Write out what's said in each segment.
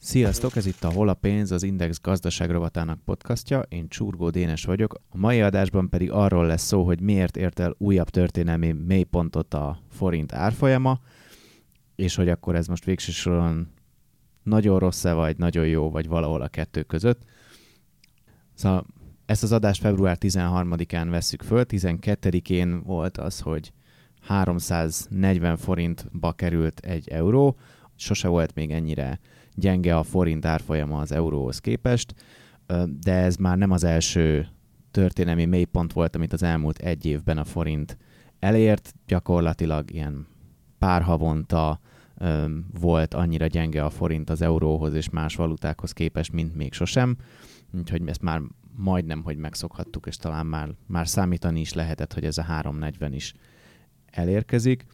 Sziasztok, ez itt a Hol a pénz, az Index gazdaságrovatának podcastja, én Csurgó Dénes vagyok, a mai adásban pedig arról lesz szó, hogy miért ért el újabb történelmi mélypontot a forint árfolyama, és hogy akkor ez most végső soron nagyon rossz-e, vagy nagyon jó, vagy valahol a kettő között. Szóval ezt az adást február 13-án vesszük föl, 12-én volt az, hogy 340 forintba került egy euró, sose volt még ennyire gyenge a forint árfolyama az euróhoz képest, de ez már nem az első történelmi mélypont volt, amit az elmúlt egy évben a forint elért, gyakorlatilag ilyen pár havonta volt annyira gyenge a forint az euróhoz és más valutákhoz képest, mint még sosem, úgyhogy ezt már majdnem, hogy megszokhattuk, és talán már, már számítani is lehetett, hogy ez a 340 is elérkezik,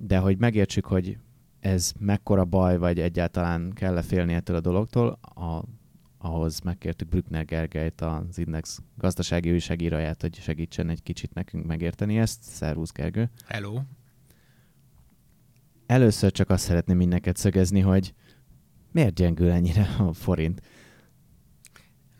de hogy megértsük, hogy ez mekkora baj, vagy egyáltalán kell-e félni ettől a dologtól, a, ahhoz megkértük Brückner Gergelyt, az Index gazdasági újságíróját, hogy segítsen egy kicsit nekünk megérteni ezt. Szervusz, Gergő! Hello! Először csak azt szeretném mindenket szögezni, hogy miért gyengül ennyire a forint?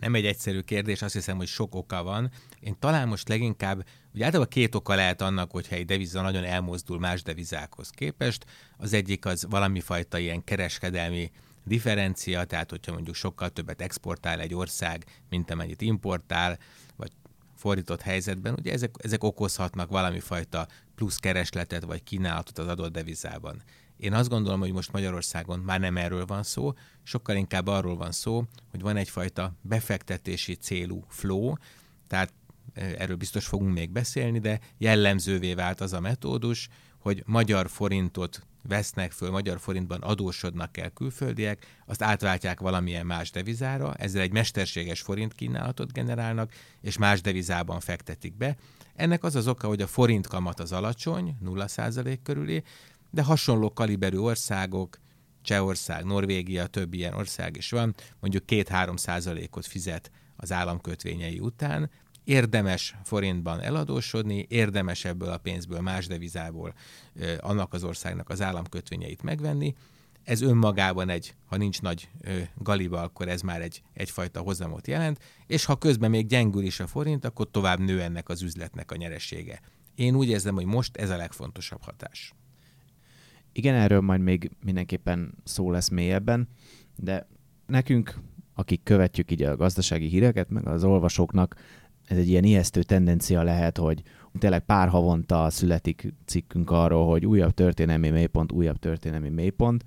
Nem egy egyszerű kérdés, azt hiszem, hogy sok oka van. Én talán most leginkább, ugye általában két oka lehet annak, hogyha egy deviza nagyon elmozdul más devizákhoz képest. Az egyik az valami fajta ilyen kereskedelmi differencia, tehát hogyha mondjuk sokkal többet exportál egy ország, mint amennyit importál, vagy fordított helyzetben, ugye ezek, ezek okozhatnak valami fajta plusz keresletet vagy kínálatot az adott devizában. Én azt gondolom, hogy most Magyarországon már nem erről van szó, sokkal inkább arról van szó, hogy van egyfajta befektetési célú flow, tehát erről biztos fogunk még beszélni, de jellemzővé vált az a metódus, hogy magyar forintot vesznek föl, magyar forintban adósodnak el külföldiek, azt átváltják valamilyen más devizára, ezzel egy mesterséges forint kínálatot generálnak, és más devizában fektetik be. Ennek az az oka, hogy a forint kamat az alacsony, 0% körüli, de hasonló kaliberű országok, Csehország, Norvégia, több ilyen ország is van, mondjuk 2-3 százalékot fizet az államkötvényei után, érdemes forintban eladósodni, érdemes ebből a pénzből, más devizából annak az országnak az államkötvényeit megvenni. Ez önmagában egy, ha nincs nagy galiba, akkor ez már egy, egyfajta hozamot jelent, és ha közben még gyengül is a forint, akkor tovább nő ennek az üzletnek a nyeresége. Én úgy érzem, hogy most ez a legfontosabb hatás. Igen, erről majd még mindenképpen szó lesz mélyebben, de nekünk, akik követjük így a gazdasági híreket, meg az olvasóknak, ez egy ilyen ijesztő tendencia lehet, hogy tényleg pár havonta születik cikkünk arról, hogy újabb történelmi mélypont, újabb történelmi mélypont.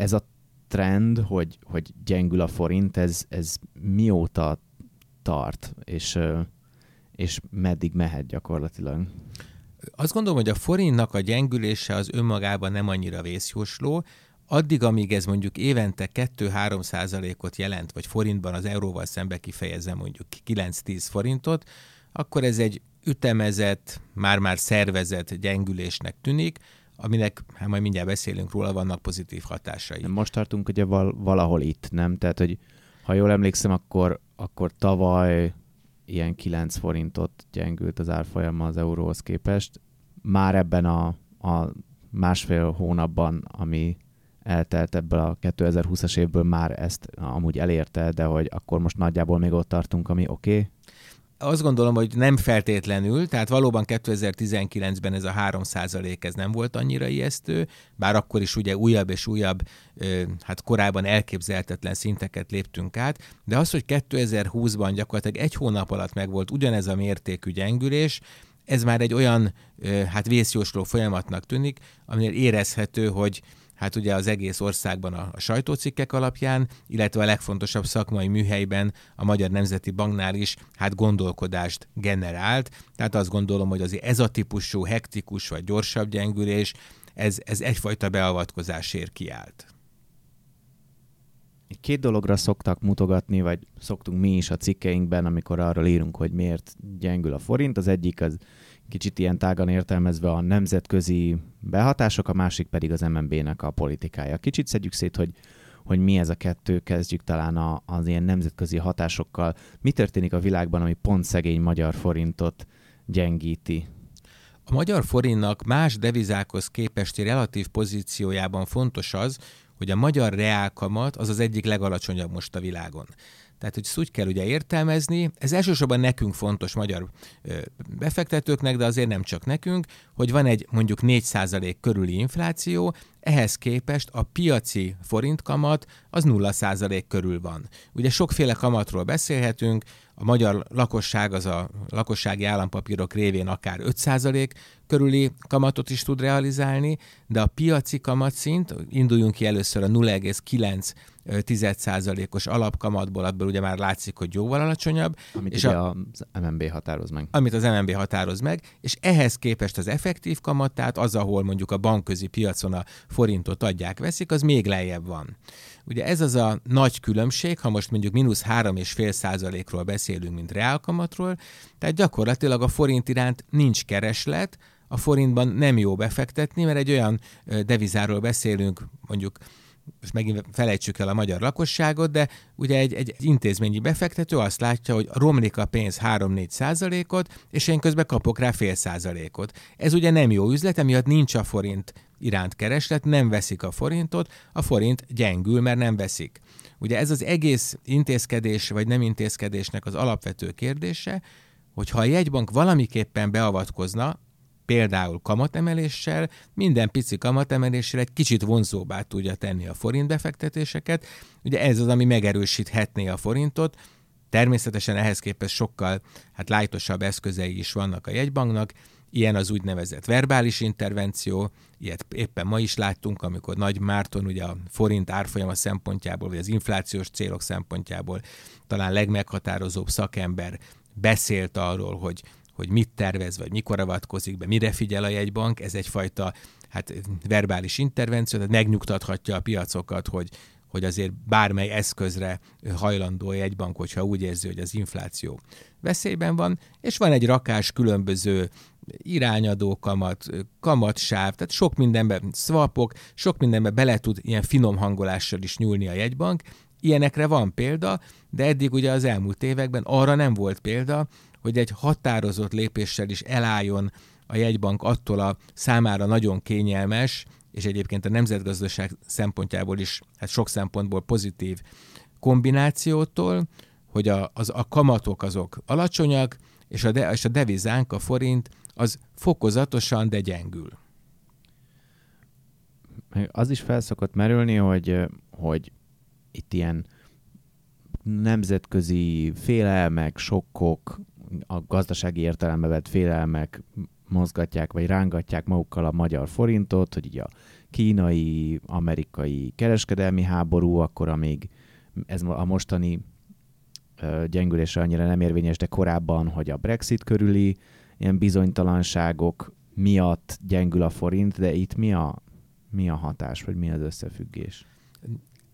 Ez a trend, hogy, hogy gyengül a forint, ez, ez mióta tart, és, és meddig mehet gyakorlatilag? Azt gondolom, hogy a forintnak a gyengülése az önmagában nem annyira vészjósló, addig, amíg ez mondjuk évente 2-3 százalékot jelent, vagy forintban az euróval szembe kifejezem mondjuk 9-10 forintot, akkor ez egy ütemezett, már-már szervezett gyengülésnek tűnik, aminek, hát majd mindjárt beszélünk róla, vannak pozitív hatásai. Most tartunk ugye val- valahol itt, nem? Tehát, hogy ha jól emlékszem, akkor, akkor tavaly ilyen 9 forintot gyengült az árfolyama az euróhoz képest. Már ebben a, a másfél hónapban, ami eltelt ebből a 2020-as évből már ezt amúgy elérte, de hogy akkor most nagyjából még ott tartunk, ami oké? Okay? Azt gondolom, hogy nem feltétlenül, tehát valóban 2019-ben ez a 3% ez nem volt annyira ijesztő, bár akkor is ugye újabb és újabb, hát korábban elképzelhetetlen szinteket léptünk át, de az, hogy 2020-ban gyakorlatilag egy hónap alatt megvolt ugyanez a mértékű gyengülés, ez már egy olyan hát vészjósló folyamatnak tűnik, aminél érezhető, hogy hát ugye az egész országban a, sajtócikkek alapján, illetve a legfontosabb szakmai műhelyben a Magyar Nemzeti Banknál is hát gondolkodást generált. Tehát azt gondolom, hogy azért ez a típusú hektikus vagy gyorsabb gyengülés, ez, ez egyfajta beavatkozásért kiállt. Két dologra szoktak mutogatni, vagy szoktunk mi is a cikkeinkben, amikor arról írunk, hogy miért gyengül a forint. Az egyik az kicsit ilyen tágan értelmezve a nemzetközi behatások, a másik pedig az MNB-nek a politikája. Kicsit szedjük szét, hogy hogy mi ez a kettő, kezdjük talán a, az ilyen nemzetközi hatásokkal. Mi történik a világban, ami pont szegény magyar forintot gyengíti? A magyar forintnak más devizákhoz képesti relatív pozíciójában fontos az, hogy a magyar reálkamat az az egyik legalacsonyabb most a világon. Tehát, hogy ezt úgy kell ugye értelmezni, ez elsősorban nekünk fontos magyar befektetőknek, de azért nem csak nekünk, hogy van egy mondjuk 4% körüli infláció, ehhez képest a piaci forintkamat az 0% körül van. Ugye sokféle kamatról beszélhetünk, a magyar lakosság az a lakossági állampapírok révén akár 5% körüli kamatot is tud realizálni, de a piaci kamatszint, induljunk ki először a 0,9 10%-os alapkamatból, abból ugye már látszik, hogy jóval alacsonyabb. Amit és ugye a, az MNB határoz meg. Amit az MNB határoz meg, és ehhez képest az effektív kamat, tehát az, ahol mondjuk a bankközi piacon a forintot adják, veszik, az még lejjebb van. Ugye ez az a nagy különbség, ha most mondjuk mínusz 3,5 százalékról beszélünk, mint reálkamatról, tehát gyakorlatilag a forint iránt nincs kereslet, a forintban nem jó befektetni, mert egy olyan devizáról beszélünk, mondjuk most megint felejtsük el a magyar lakosságot, de ugye egy, egy intézményi befektető azt látja, hogy romlik a pénz 3-4 százalékot, és én közben kapok rá fél százalékot. Ez ugye nem jó üzlet, emiatt nincs a forint iránt kereslet, nem veszik a forintot, a forint gyengül, mert nem veszik. Ugye ez az egész intézkedés vagy nem intézkedésnek az alapvető kérdése, hogy ha a jegybank valamiképpen beavatkozna, például kamatemeléssel, minden pici kamatemeléssel egy kicsit vonzóbbá tudja tenni a forint befektetéseket. Ugye ez az, ami megerősíthetné a forintot, Természetesen ehhez képest sokkal hát lájtosabb eszközei is vannak a jegybanknak, Ilyen az úgynevezett verbális intervenció, ilyet éppen ma is láttunk, amikor Nagy Márton ugye a forint árfolyama szempontjából, vagy az inflációs célok szempontjából talán legmeghatározóbb szakember beszélt arról, hogy hogy mit tervez, vagy mikor avatkozik be, mire figyel a jegybank, ez egyfajta hát, verbális intervenció, tehát megnyugtathatja a piacokat, hogy, hogy azért bármely eszközre hajlandó egy bank, hogyha úgy érzi, hogy az infláció veszélyben van, és van egy rakás különböző irányadó kamat, kamatsáv, tehát sok mindenbe swapok, sok mindenbe bele tud ilyen finom hangolással is nyúlni a jegybank. Ilyenekre van példa, de eddig ugye az elmúlt években arra nem volt példa, hogy egy határozott lépéssel is elálljon a jegybank attól a számára nagyon kényelmes, és egyébként a nemzetgazdaság szempontjából is hát sok szempontból pozitív kombinációtól, hogy a, az, a kamatok azok alacsonyak, és a, de, és a devizánk, a forint, az fokozatosan, de gyengül. Az is felszokott merülni, hogy, hogy itt ilyen nemzetközi félelmek, sokkok, a gazdasági értelembe vett félelmek mozgatják, vagy rángatják magukkal a magyar forintot, hogy így a kínai, amerikai kereskedelmi háború, akkor amíg ez a mostani gyengülésre annyira nem érvényes, de korábban, hogy a Brexit körüli ilyen bizonytalanságok miatt gyengül a forint, de itt mi a, mi a hatás, vagy mi az összefüggés?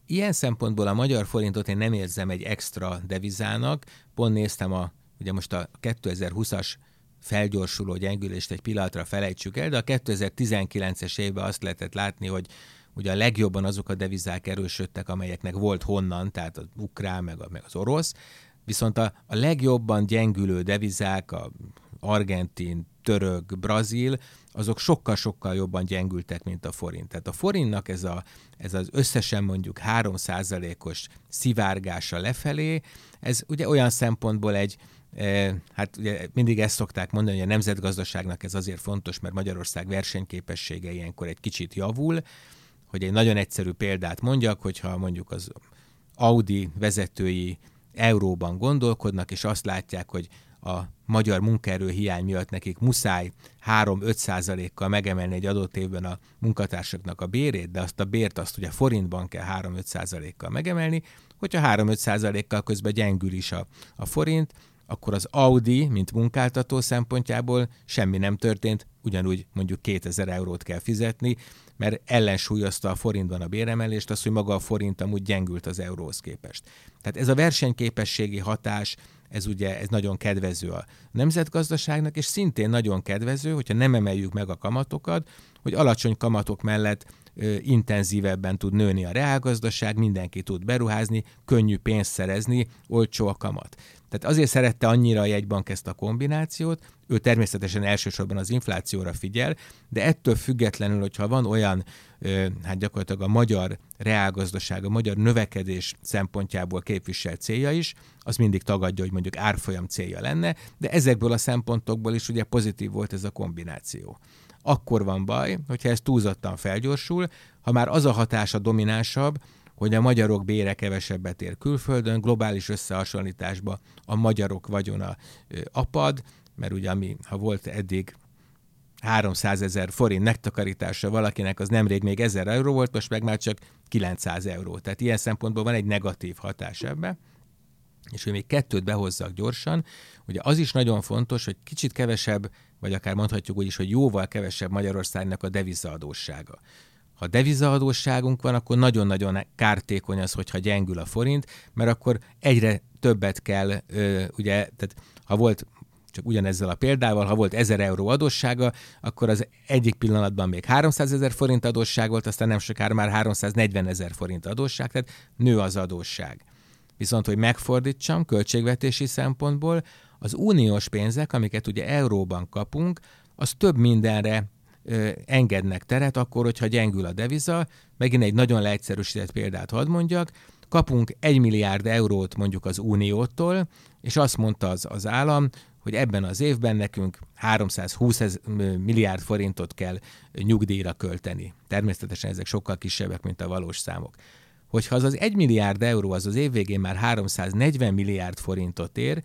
Ilyen szempontból a magyar forintot én nem érzem egy extra devizának. Pont néztem a, ugye most a 2020-as felgyorsuló gyengülést egy pillanatra felejtsük el, de a 2019-es évben azt lehetett látni, hogy ugye a legjobban azok a devizák erősödtek, amelyeknek volt honnan, tehát az ukrán, meg, a, meg az orosz, viszont a, a legjobban gyengülő devizák, a argentin, török, brazil, azok sokkal-sokkal jobban gyengültek, mint a forint. Tehát a forintnak ez, a, ez az összesen mondjuk 3%-os szivárgása lefelé, ez ugye olyan szempontból egy, Hát ugye mindig ezt szokták mondani, hogy a nemzetgazdaságnak ez azért fontos, mert Magyarország versenyképessége ilyenkor egy kicsit javul. Hogy egy nagyon egyszerű példát mondjak, hogyha mondjuk az Audi vezetői euróban gondolkodnak, és azt látják, hogy a magyar munkaerő hiány miatt nekik muszáj 3-5 százalékkal megemelni egy adott évben a munkatársaknak a bérét, de azt a bért azt ugye forintban kell 3-5 százalékkal megemelni, hogyha 3-5 százalékkal közben gyengül is a, a forint, akkor az Audi, mint munkáltató szempontjából semmi nem történt, ugyanúgy mondjuk 2000 eurót kell fizetni, mert ellensúlyozta a forintban a béremelést, az, hogy maga a forint amúgy gyengült az euróhoz képest. Tehát ez a versenyképességi hatás, ez ugye ez nagyon kedvező a nemzetgazdaságnak, és szintén nagyon kedvező, hogyha nem emeljük meg a kamatokat, hogy alacsony kamatok mellett intenzívebben tud nőni a reálgazdaság, mindenki tud beruházni, könnyű pénzt szerezni, olcsó a kamat. Tehát azért szerette annyira a jegybank ezt a kombinációt, ő természetesen elsősorban az inflációra figyel, de ettől függetlenül, hogyha van olyan, hát gyakorlatilag a magyar reálgazdaság, a magyar növekedés szempontjából képviselt célja is, az mindig tagadja, hogy mondjuk árfolyam célja lenne, de ezekből a szempontokból is ugye pozitív volt ez a kombináció akkor van baj, hogyha ez túlzottan felgyorsul, ha már az a hatása dominánsabb, hogy a magyarok bére kevesebbet ér külföldön, globális összehasonlításban a magyarok vagyona apad, mert ugye ami, ha volt eddig 300 ezer forint megtakarítása valakinek, az nemrég még 1000 euró volt, most meg már csak 900 euró. Tehát ilyen szempontból van egy negatív hatás ebbe. És hogy még kettőt behozzak gyorsan, ugye az is nagyon fontos, hogy kicsit kevesebb, vagy akár mondhatjuk úgy is, hogy jóval kevesebb Magyarországnak a devizaadóssága. Ha devizaadósságunk van, akkor nagyon-nagyon kártékony az, hogyha gyengül a forint, mert akkor egyre többet kell, ugye, tehát ha volt csak ugyanezzel a példával, ha volt 1000 euró adóssága, akkor az egyik pillanatban még 300 ezer forint adósság volt, aztán nem sokára már 340 ezer forint adósság, tehát nő az adósság. Viszont, hogy megfordítsam költségvetési szempontból, az uniós pénzek, amiket ugye euróban kapunk, az több mindenre ö, engednek teret, akkor, hogyha gyengül a deviza. Megint egy nagyon leegyszerűsített példát hadd mondjak. Kapunk egy milliárd eurót mondjuk az uniótól, és azt mondta az, az állam, hogy ebben az évben nekünk 320 milliárd forintot kell nyugdíjra költeni. Természetesen ezek sokkal kisebbek, mint a valós számok. Hogyha az az 1 milliárd euró az az év végén már 340 milliárd forintot ér,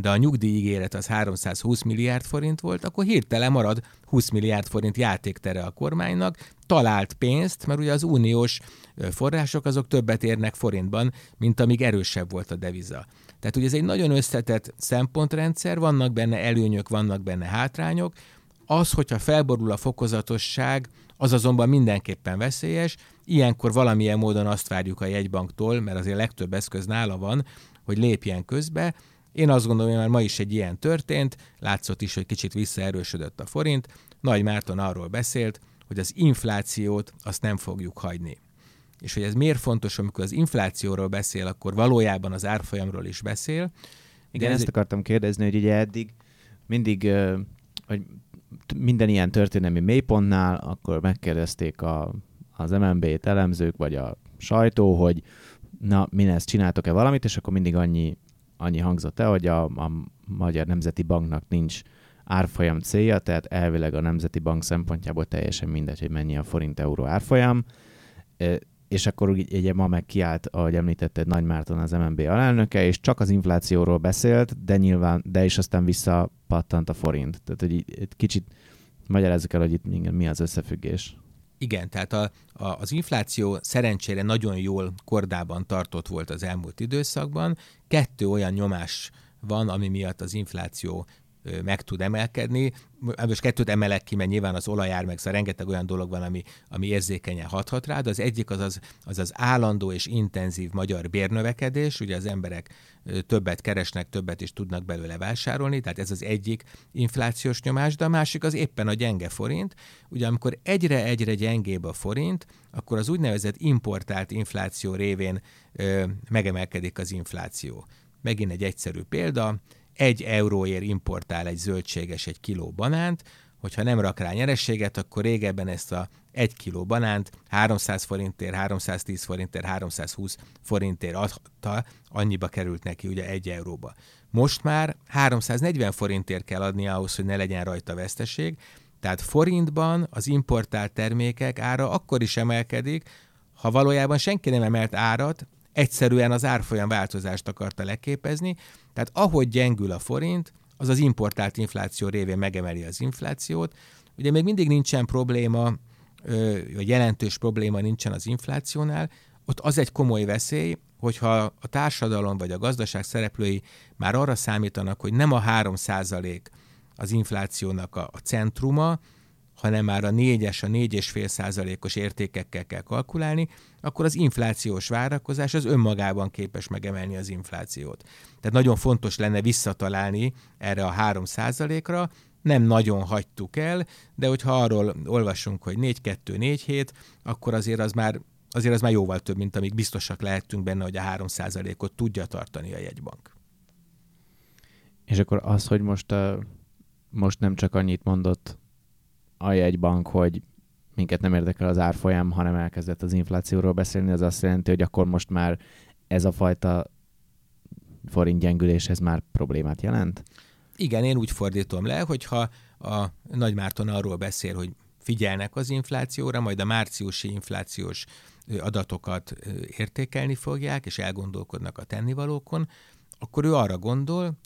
de a nyugdíjígéret az 320 milliárd forint volt, akkor hirtelen marad 20 milliárd forint játéktere a kormánynak, talált pénzt, mert ugye az uniós források azok többet érnek forintban, mint amíg erősebb volt a deviza. Tehát ugye ez egy nagyon összetett szempontrendszer, vannak benne előnyök, vannak benne hátrányok. Az, hogyha felborul a fokozatosság, az azonban mindenképpen veszélyes. Ilyenkor valamilyen módon azt várjuk a jegybanktól, mert azért legtöbb eszköz nála van, hogy lépjen közbe, én azt gondolom, hogy már ma is egy ilyen történt, látszott is, hogy kicsit visszaerősödött a forint. Nagy Márton arról beszélt, hogy az inflációt azt nem fogjuk hagyni. És hogy ez miért fontos, amikor az inflációról beszél, akkor valójában az árfolyamról is beszél. Igen, ezt akartam kérdezni, hogy ugye eddig mindig, hogy minden ilyen történelmi mélypontnál, akkor megkérdezték a, az MNB-t elemzők, vagy a sajtó, hogy na, mi ezt csináltok-e valamit, és akkor mindig annyi annyi hangzott el, hogy a, a Magyar Nemzeti Banknak nincs árfolyam célja, tehát elvileg a Nemzeti Bank szempontjából teljesen mindegy, hogy mennyi a forint-euró árfolyam, és akkor ugye ma meg kiállt, ahogy említetted, Nagy Márton az MNB alelnöke, és csak az inflációról beszélt, de nyilván, de is aztán visszapattant a forint. Tehát, hogy egy kicsit magyarázzuk el, hogy itt mi az összefüggés. Igen, tehát a, a, az infláció szerencsére nagyon jól kordában tartott volt az elmúlt időszakban. Kettő olyan nyomás van, ami miatt az infláció meg tud emelkedni. Most kettőt emelek ki, mert nyilván az olajár, meg szóval rengeteg olyan dolog van, ami, ami érzékenyen hathat rá, de az egyik az az, az az állandó és intenzív magyar bérnövekedés, ugye az emberek többet keresnek, többet is tudnak belőle vásárolni, tehát ez az egyik inflációs nyomás, de a másik az éppen a gyenge forint. Ugye amikor egyre-egyre gyengébb a forint, akkor az úgynevezett importált infláció révén ö, megemelkedik az infláció. Megint egy egyszerű példa, egy euróért importál egy zöldséges egy kiló banánt, hogyha nem rak rá nyerességet, akkor régebben ezt a egy kiló banánt 300 forintért, 310 forintért, 320 forintért adta, annyiba került neki ugye egy euróba. Most már 340 forintért kell adni ahhoz, hogy ne legyen rajta veszteség, tehát forintban az importált termékek ára akkor is emelkedik, ha valójában senki nem emelt árat, egyszerűen az árfolyam változást akarta leképezni, tehát ahogy gyengül a forint, az az importált infláció révén megemeli az inflációt. Ugye még mindig nincsen probléma, vagy jelentős probléma nincsen az inflációnál, ott az egy komoly veszély, hogyha a társadalom vagy a gazdaság szereplői már arra számítanak, hogy nem a 3% az inflációnak a, centruma, hanem már a 4-es, a 4,5 százalékos értékekkel kell kalkulálni, akkor az inflációs várakozás az önmagában képes megemelni az inflációt. Tehát nagyon fontos lenne visszatalálni erre a 3 százalékra, nem nagyon hagytuk el, de hogyha arról olvasunk, hogy 4-2-4-7, akkor azért az már azért az már jóval több, mint amíg biztosak lehetünk benne, hogy a 3%-ot tudja tartani a jegybank. És akkor az, hogy most, most nem csak annyit mondott a jegybank, hogy minket nem érdekel az árfolyam, hanem elkezdett az inflációról beszélni, az azt jelenti, hogy akkor most már ez a fajta forint gyengülés, ez már problémát jelent? Igen, én úgy fordítom le, hogyha a Nagy Márton arról beszél, hogy figyelnek az inflációra, majd a márciusi inflációs adatokat értékelni fogják, és elgondolkodnak a tennivalókon, akkor ő arra gondol,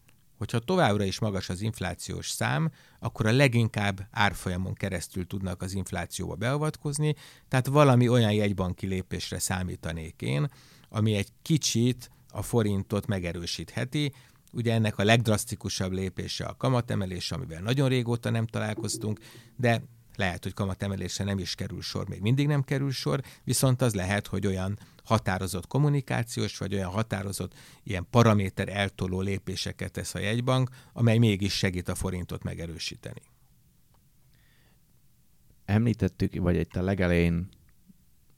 hogyha továbbra is magas az inflációs szám, akkor a leginkább árfolyamon keresztül tudnak az inflációba beavatkozni, tehát valami olyan jegybanki lépésre számítanék én, ami egy kicsit a forintot megerősítheti. Ugye ennek a legdrasztikusabb lépése a kamatemelés, amivel nagyon régóta nem találkoztunk, de lehet, hogy kamatemelésre nem is kerül sor, még mindig nem kerül sor, viszont az lehet, hogy olyan határozott kommunikációs, vagy olyan határozott ilyen paraméter eltoló lépéseket tesz a jegybank, amely mégis segít a forintot megerősíteni. Említettük, vagy itt a legelején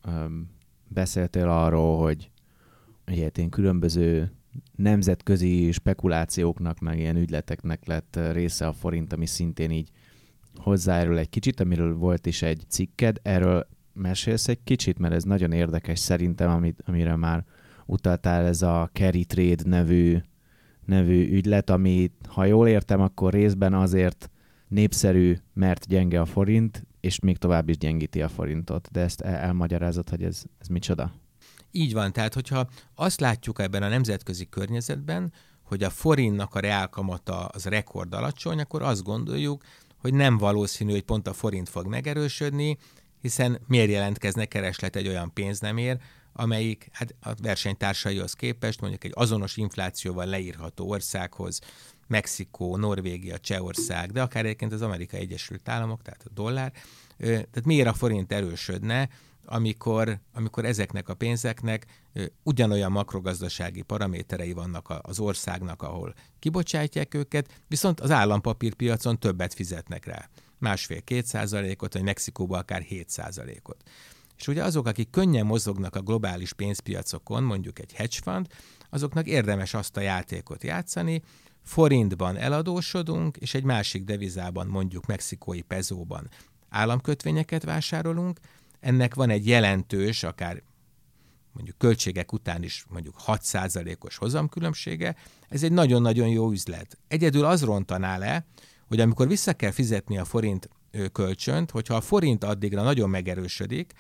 um, beszéltél arról, hogy ilyetén különböző nemzetközi spekulációknak, meg ilyen ügyleteknek lett része a forint, ami szintén így hozzáerül egy kicsit, amiről volt is egy cikked, erről mesélsz egy kicsit, mert ez nagyon érdekes szerintem, amit, amire már utaltál, ez a Carry Trade nevű, nevű ügylet, ami, ha jól értem, akkor részben azért népszerű, mert gyenge a forint, és még tovább is gyengíti a forintot. De ezt elmagyarázod, hogy ez, ez micsoda? Így van, tehát hogyha azt látjuk ebben a nemzetközi környezetben, hogy a forintnak a reálkamata az rekord alacsony, akkor azt gondoljuk, hogy nem valószínű, hogy pont a forint fog megerősödni, hiszen miért jelentkezne kereslet egy olyan pénznemér, amelyik hát a versenytársaihoz képest mondjuk egy azonos inflációval leírható országhoz, Mexikó, Norvégia, Csehország, de akár egyébként az Amerikai Egyesült Államok, tehát a dollár, tehát miért a forint erősödne, amikor, amikor ezeknek a pénzeknek ugyanolyan makrogazdasági paraméterei vannak az országnak, ahol kibocsátják őket, viszont az állampapírpiacon többet fizetnek rá. Másfél-két százalékot, vagy Mexikóban akár 7 százalékot. És ugye azok, akik könnyen mozognak a globális pénzpiacokon, mondjuk egy hedge fund, azoknak érdemes azt a játékot játszani, forintban eladósodunk, és egy másik devizában, mondjuk mexikói pezóban államkötvényeket vásárolunk, ennek van egy jelentős, akár mondjuk költségek után is mondjuk 6%-os hozamkülönbsége, ez egy nagyon-nagyon jó üzlet. Egyedül az rontaná le, hogy amikor vissza kell fizetni a forint kölcsönt, hogyha a forint addigra nagyon megerősödik,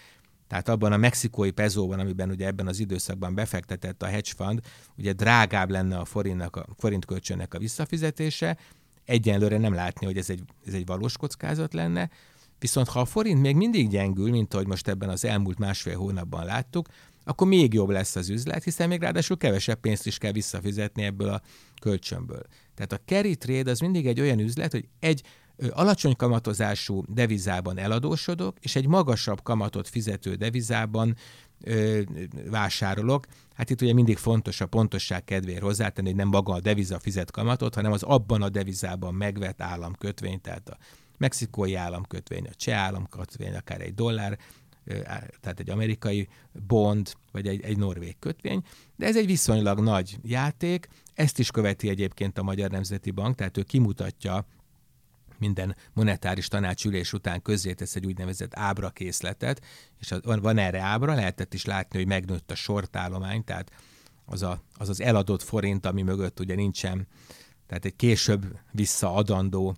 tehát abban a mexikói pezóban, amiben ugye ebben az időszakban befektetett a hedge fund, ugye drágább lenne a forintnak, a forint kölcsönnek a visszafizetése, egyenlőre nem látni, hogy ez egy, ez egy valós kockázat lenne, Viszont ha a forint még mindig gyengül, mint ahogy most ebben az elmúlt másfél hónapban láttuk, akkor még jobb lesz az üzlet, hiszen még ráadásul kevesebb pénzt is kell visszafizetni ebből a kölcsönből. Tehát a carry trade az mindig egy olyan üzlet, hogy egy alacsony kamatozású devizában eladósodok, és egy magasabb kamatot fizető devizában ö, vásárolok. Hát itt ugye mindig fontos a pontosság kedvéért hozzátenni, hogy nem maga a deviza fizet kamatot, hanem az abban a devizában megvett államkötvény, tehát a mexikói államkötvény, a cseh államkötvény, akár egy dollár, tehát egy amerikai bond, vagy egy, egy norvég kötvény, de ez egy viszonylag nagy játék, ezt is követi egyébként a Magyar Nemzeti Bank, tehát ő kimutatja minden monetáris tanácsülés után közzétesz egy úgynevezett ábrakészletet, és van, van erre ábra, lehetett is látni, hogy megnőtt a sortállomány, tehát az, a, az az eladott forint, ami mögött ugye nincsen, tehát egy később visszaadandó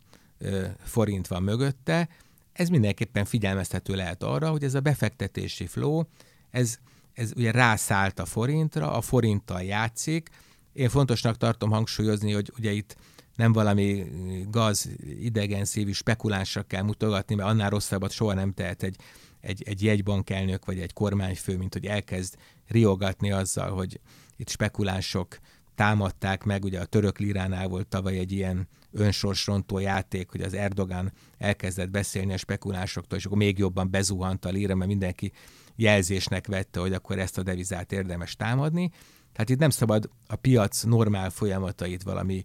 forint van mögötte, ez mindenképpen figyelmeztető lehet arra, hogy ez a befektetési flow, ez, ez ugye rászállt a forintra, a forinttal játszik. Én fontosnak tartom hangsúlyozni, hogy ugye itt nem valami gaz idegen szívű spekulánsra kell mutogatni, mert annál rosszabbat soha nem tehet egy, egy, egy jegybankelnök vagy egy kormányfő, mint hogy elkezd riogatni azzal, hogy itt spekulánsok támadták meg, ugye a török liránál volt tavaly egy ilyen önsorsrontó játék, hogy az Erdogan elkezdett beszélni a spekulásoktól, és akkor még jobban bezuhant a lira, mert mindenki jelzésnek vette, hogy akkor ezt a devizát érdemes támadni. Tehát itt nem szabad a piac normál folyamatait valami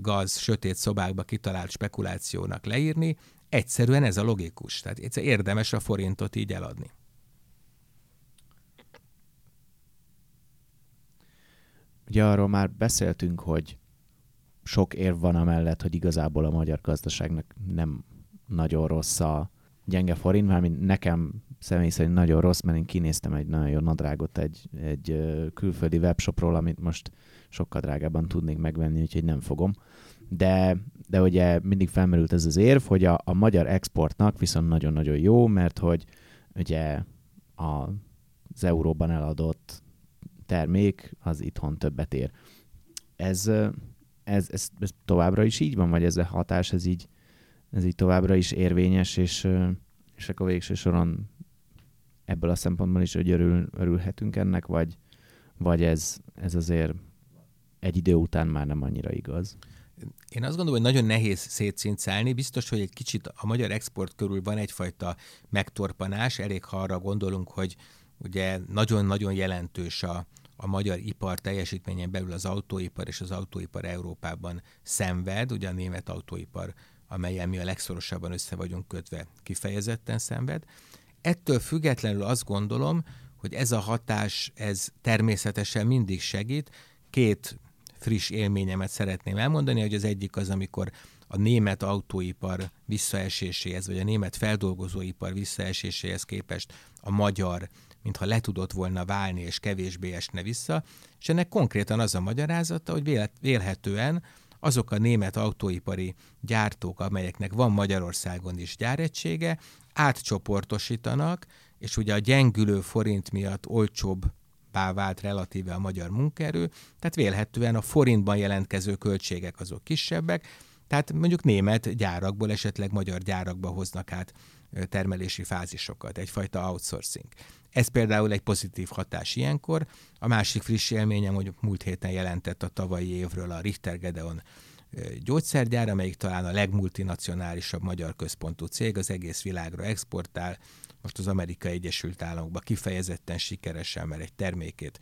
gaz, sötét szobákba kitalált spekulációnak leírni, egyszerűen ez a logikus. Tehát érdemes a forintot így eladni. Ugye arról már beszéltünk, hogy sok érv van amellett, hogy igazából a magyar gazdaságnak nem nagyon rossz a gyenge forint, mármint nekem személy szerint nagyon rossz, mert én kinéztem egy nagyon jó nadrágot egy, egy külföldi webshopról, amit most sokkal drágában tudnék megvenni, úgyhogy nem fogom. De, de ugye mindig felmerült ez az érv, hogy a, a magyar exportnak viszont nagyon-nagyon jó, mert hogy ugye a, az euróban eladott termék az itthon többet ér. Ez, ez, ez, ez továbbra is így van, vagy ez a hatás, ez így, ez így továbbra is érvényes, és, és akkor végső soron ebből a szempontból is, hogy örül, örülhetünk ennek, vagy, vagy ez, ez azért egy idő után már nem annyira igaz? Én azt gondolom, hogy nagyon nehéz szétszincálni. Biztos, hogy egy kicsit a magyar export körül van egyfajta megtorpanás, elég ha arra gondolunk, hogy ugye nagyon-nagyon jelentős a, a magyar ipar teljesítményen belül az autóipar és az autóipar Európában szenved, ugye a német autóipar, amelyen mi a legszorosabban össze vagyunk kötve, kifejezetten szenved. Ettől függetlenül azt gondolom, hogy ez a hatás, ez természetesen mindig segít. Két friss élményemet szeretném elmondani, hogy az egyik az, amikor a német autóipar visszaeséséhez, vagy a német feldolgozóipar visszaeséséhez képest a magyar mintha le tudott volna válni, és kevésbé esne vissza, és ennek konkrétan az a magyarázata, hogy vélhetően azok a német autóipari gyártók, amelyeknek van Magyarországon is gyáregysége, átcsoportosítanak, és ugye a gyengülő forint miatt olcsóbb vált relatíve a magyar munkaerő, tehát vélhetően a forintban jelentkező költségek azok kisebbek, tehát mondjuk német gyárakból esetleg magyar gyárakba hoznak át termelési fázisokat, egyfajta outsourcing. Ez például egy pozitív hatás ilyenkor. A másik friss élményem, hogy múlt héten jelentett a tavalyi évről a Richter Gedeon gyógyszergyár, amelyik talán a legmultinacionálisabb magyar központú cég, az egész világra exportál, most az Amerikai Egyesült Államokba kifejezetten sikeresen, mert egy termékét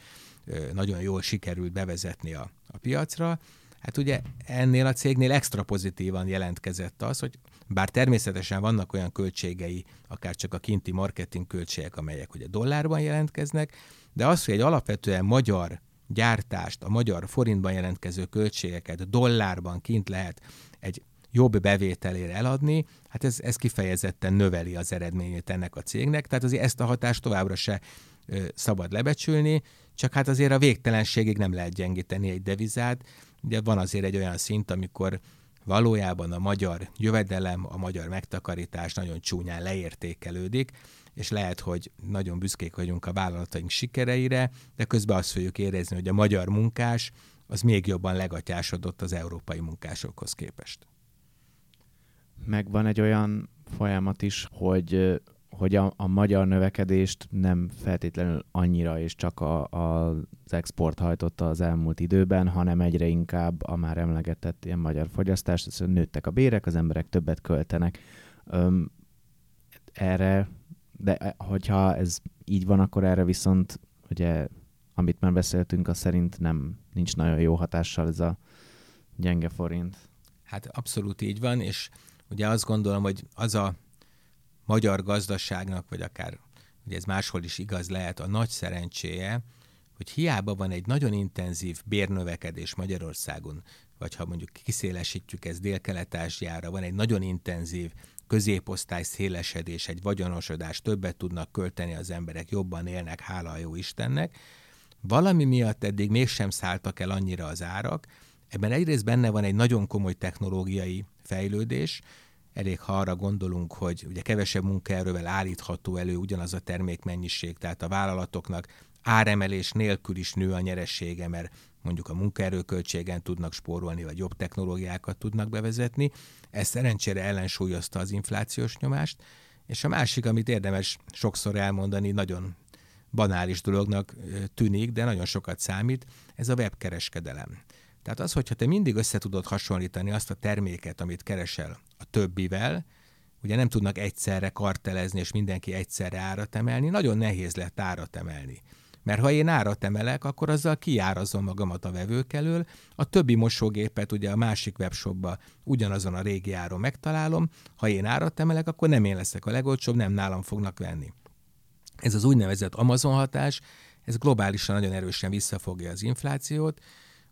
nagyon jól sikerült bevezetni a, a piacra. Hát ugye ennél a cégnél extra pozitívan jelentkezett az, hogy bár természetesen vannak olyan költségei, akár csak a kinti marketing költségek, amelyek ugye dollárban jelentkeznek, de az, hogy egy alapvetően magyar gyártást, a magyar forintban jelentkező költségeket dollárban kint lehet egy jobb bevételére eladni, hát ez, ez kifejezetten növeli az eredményét ennek a cégnek, tehát azért ezt a hatást továbbra se ö, szabad lebecsülni, csak hát azért a végtelenségig nem lehet gyengíteni egy devizát, ugye van azért egy olyan szint, amikor valójában a magyar jövedelem, a magyar megtakarítás nagyon csúnyán leértékelődik, és lehet, hogy nagyon büszkék vagyunk a vállalataink sikereire, de közben azt fogjuk érezni, hogy a magyar munkás az még jobban legatyásodott az európai munkásokhoz képest. Megvan egy olyan folyamat is, hogy hogy a, a magyar növekedést nem feltétlenül annyira és csak a, a, az export hajtotta az elmúlt időben, hanem egyre inkább a már emlegetett ilyen magyar fogyasztást, az, nőttek a bérek, az emberek többet költenek. Öm, erre, de e, hogyha ez így van, akkor erre viszont ugye, amit már beszéltünk, az szerint nem nincs nagyon jó hatással ez a gyenge forint. Hát abszolút így van, és ugye azt gondolom, hogy az a magyar gazdaságnak, vagy akár ugye ez máshol is igaz lehet, a nagy szerencséje, hogy hiába van egy nagyon intenzív bérnövekedés Magyarországon, vagy ha mondjuk kiszélesítjük ezt dél-kelet-ázsiára, van egy nagyon intenzív középosztály szélesedés, egy vagyonosodás, többet tudnak költeni az emberek, jobban élnek, hála a jó Istennek. Valami miatt eddig mégsem szálltak el annyira az árak, ebben egyrészt benne van egy nagyon komoly technológiai fejlődés, elég ha arra gondolunk, hogy ugye kevesebb munkaerővel állítható elő ugyanaz a termékmennyiség, tehát a vállalatoknak áremelés nélkül is nő a nyeressége, mert mondjuk a munkaerőköltségen tudnak spórolni, vagy jobb technológiákat tudnak bevezetni. Ez szerencsére ellensúlyozta az inflációs nyomást. És a másik, amit érdemes sokszor elmondani, nagyon banális dolognak tűnik, de nagyon sokat számít, ez a webkereskedelem. Tehát az, hogyha te mindig össze tudod hasonlítani azt a terméket, amit keresel a többivel, ugye nem tudnak egyszerre kartelezni, és mindenki egyszerre árat emelni, nagyon nehéz lett árat emelni. Mert ha én árat emelek, akkor azzal kiárazom magamat a vevők elől, a többi mosógépet ugye a másik webshopba ugyanazon a régi áron megtalálom, ha én árat emelek, akkor nem én leszek a legolcsóbb, nem nálam fognak venni. Ez az úgynevezett Amazon hatás, ez globálisan nagyon erősen visszafogja az inflációt,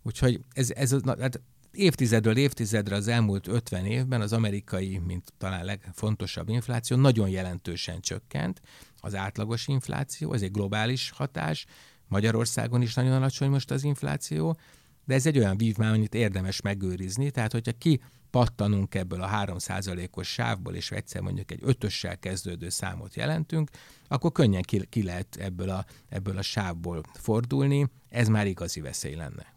úgyhogy ez, ez hát évtizedről évtizedre az elmúlt 50 évben az amerikai, mint talán legfontosabb infláció nagyon jelentősen csökkent, az átlagos infláció, ez egy globális hatás, Magyarországon is nagyon alacsony most az infláció, de ez egy olyan vívmány, amit érdemes megőrizni, tehát hogyha ki pattanunk ebből a 3%-os sávból, és egyszer mondjuk egy ötössel kezdődő számot jelentünk, akkor könnyen ki, ki lehet ebből a, ebből a sávból fordulni, ez már igazi veszély lenne.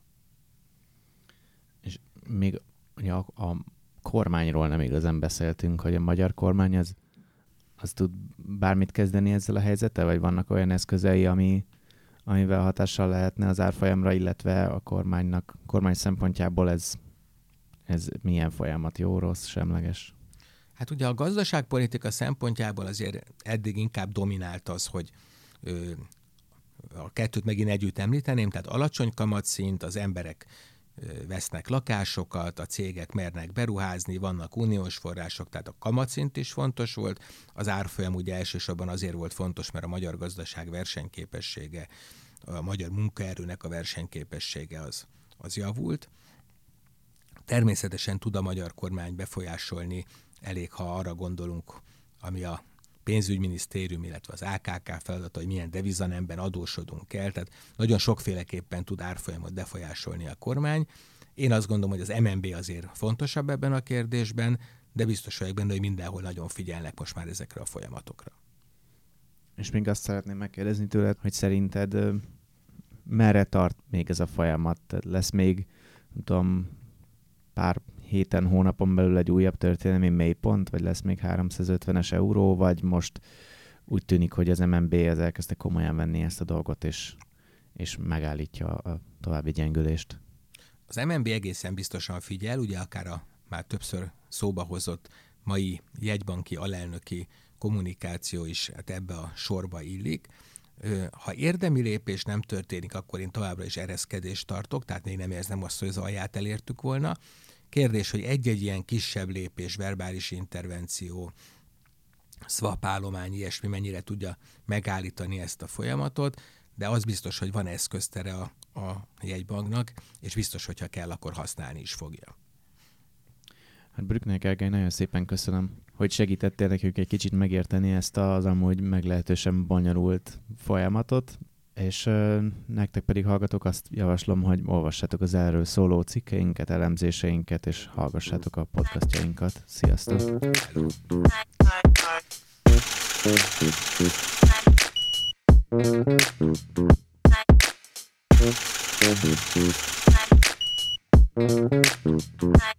Még ugye a, a kormányról nem igazán beszéltünk, hogy a magyar kormány az, az tud bármit kezdeni ezzel a helyzettel, vagy vannak olyan eszközei, ami, amivel hatással lehetne az árfolyamra, illetve a kormánynak, kormány szempontjából ez, ez milyen folyamat, jó, rossz, semleges? Hát ugye a gazdaságpolitika szempontjából azért eddig inkább dominált az, hogy ö, a kettőt megint együtt említeném, tehát alacsony kamatszint, az emberek vesznek lakásokat, a cégek mernek beruházni, vannak uniós források, tehát a kamatszint is fontos volt. Az árfolyam ugye elsősorban azért volt fontos, mert a magyar gazdaság versenyképessége, a magyar munkaerőnek a versenyképessége az, az javult. Természetesen tud a magyar kormány befolyásolni, elég ha arra gondolunk, ami a pénzügyminisztérium, illetve az AKK feladata, hogy milyen devizanemben adósodunk el, tehát nagyon sokféleképpen tud árfolyamot befolyásolni a kormány. Én azt gondolom, hogy az MNB azért fontosabb ebben a kérdésben, de biztos vagyok benne, hogy mindenhol nagyon figyelnek most már ezekre a folyamatokra. És még azt szeretném megkérdezni tőled, hogy szerinted merre tart még ez a folyamat? Lesz még, nem tudom, pár héten, hónapon belül egy újabb történelmi mélypont, vagy lesz még 350-es euró, vagy most úgy tűnik, hogy az MNB az elkezdte komolyan venni ezt a dolgot, és, és megállítja a további gyengülést. Az MNB egészen biztosan figyel, ugye akár a már többször szóba hozott mai jegybanki alelnöki kommunikáció is hát ebbe a sorba illik. Ha érdemi lépés nem történik, akkor én továbbra is ereszkedést tartok, tehát még nem érzem azt, hogy az alját elértük volna. Kérdés, hogy egy-egy ilyen kisebb lépés, verbális intervenció, swap állomány, ilyesmi mennyire tudja megállítani ezt a folyamatot, de az biztos, hogy van eszköztere a, a jegybanknak, és biztos, hogyha kell, akkor használni is fogja. Hát Brückner Gergely, nagyon szépen köszönöm, hogy segítettél nekünk egy kicsit megérteni ezt az amúgy meglehetősen bonyolult folyamatot és uh, nektek pedig hallgatok, azt javaslom, hogy olvassátok az erről szóló cikkeinket, elemzéseinket, és hallgassátok a podcastjainkat. Sziasztok! Thank you.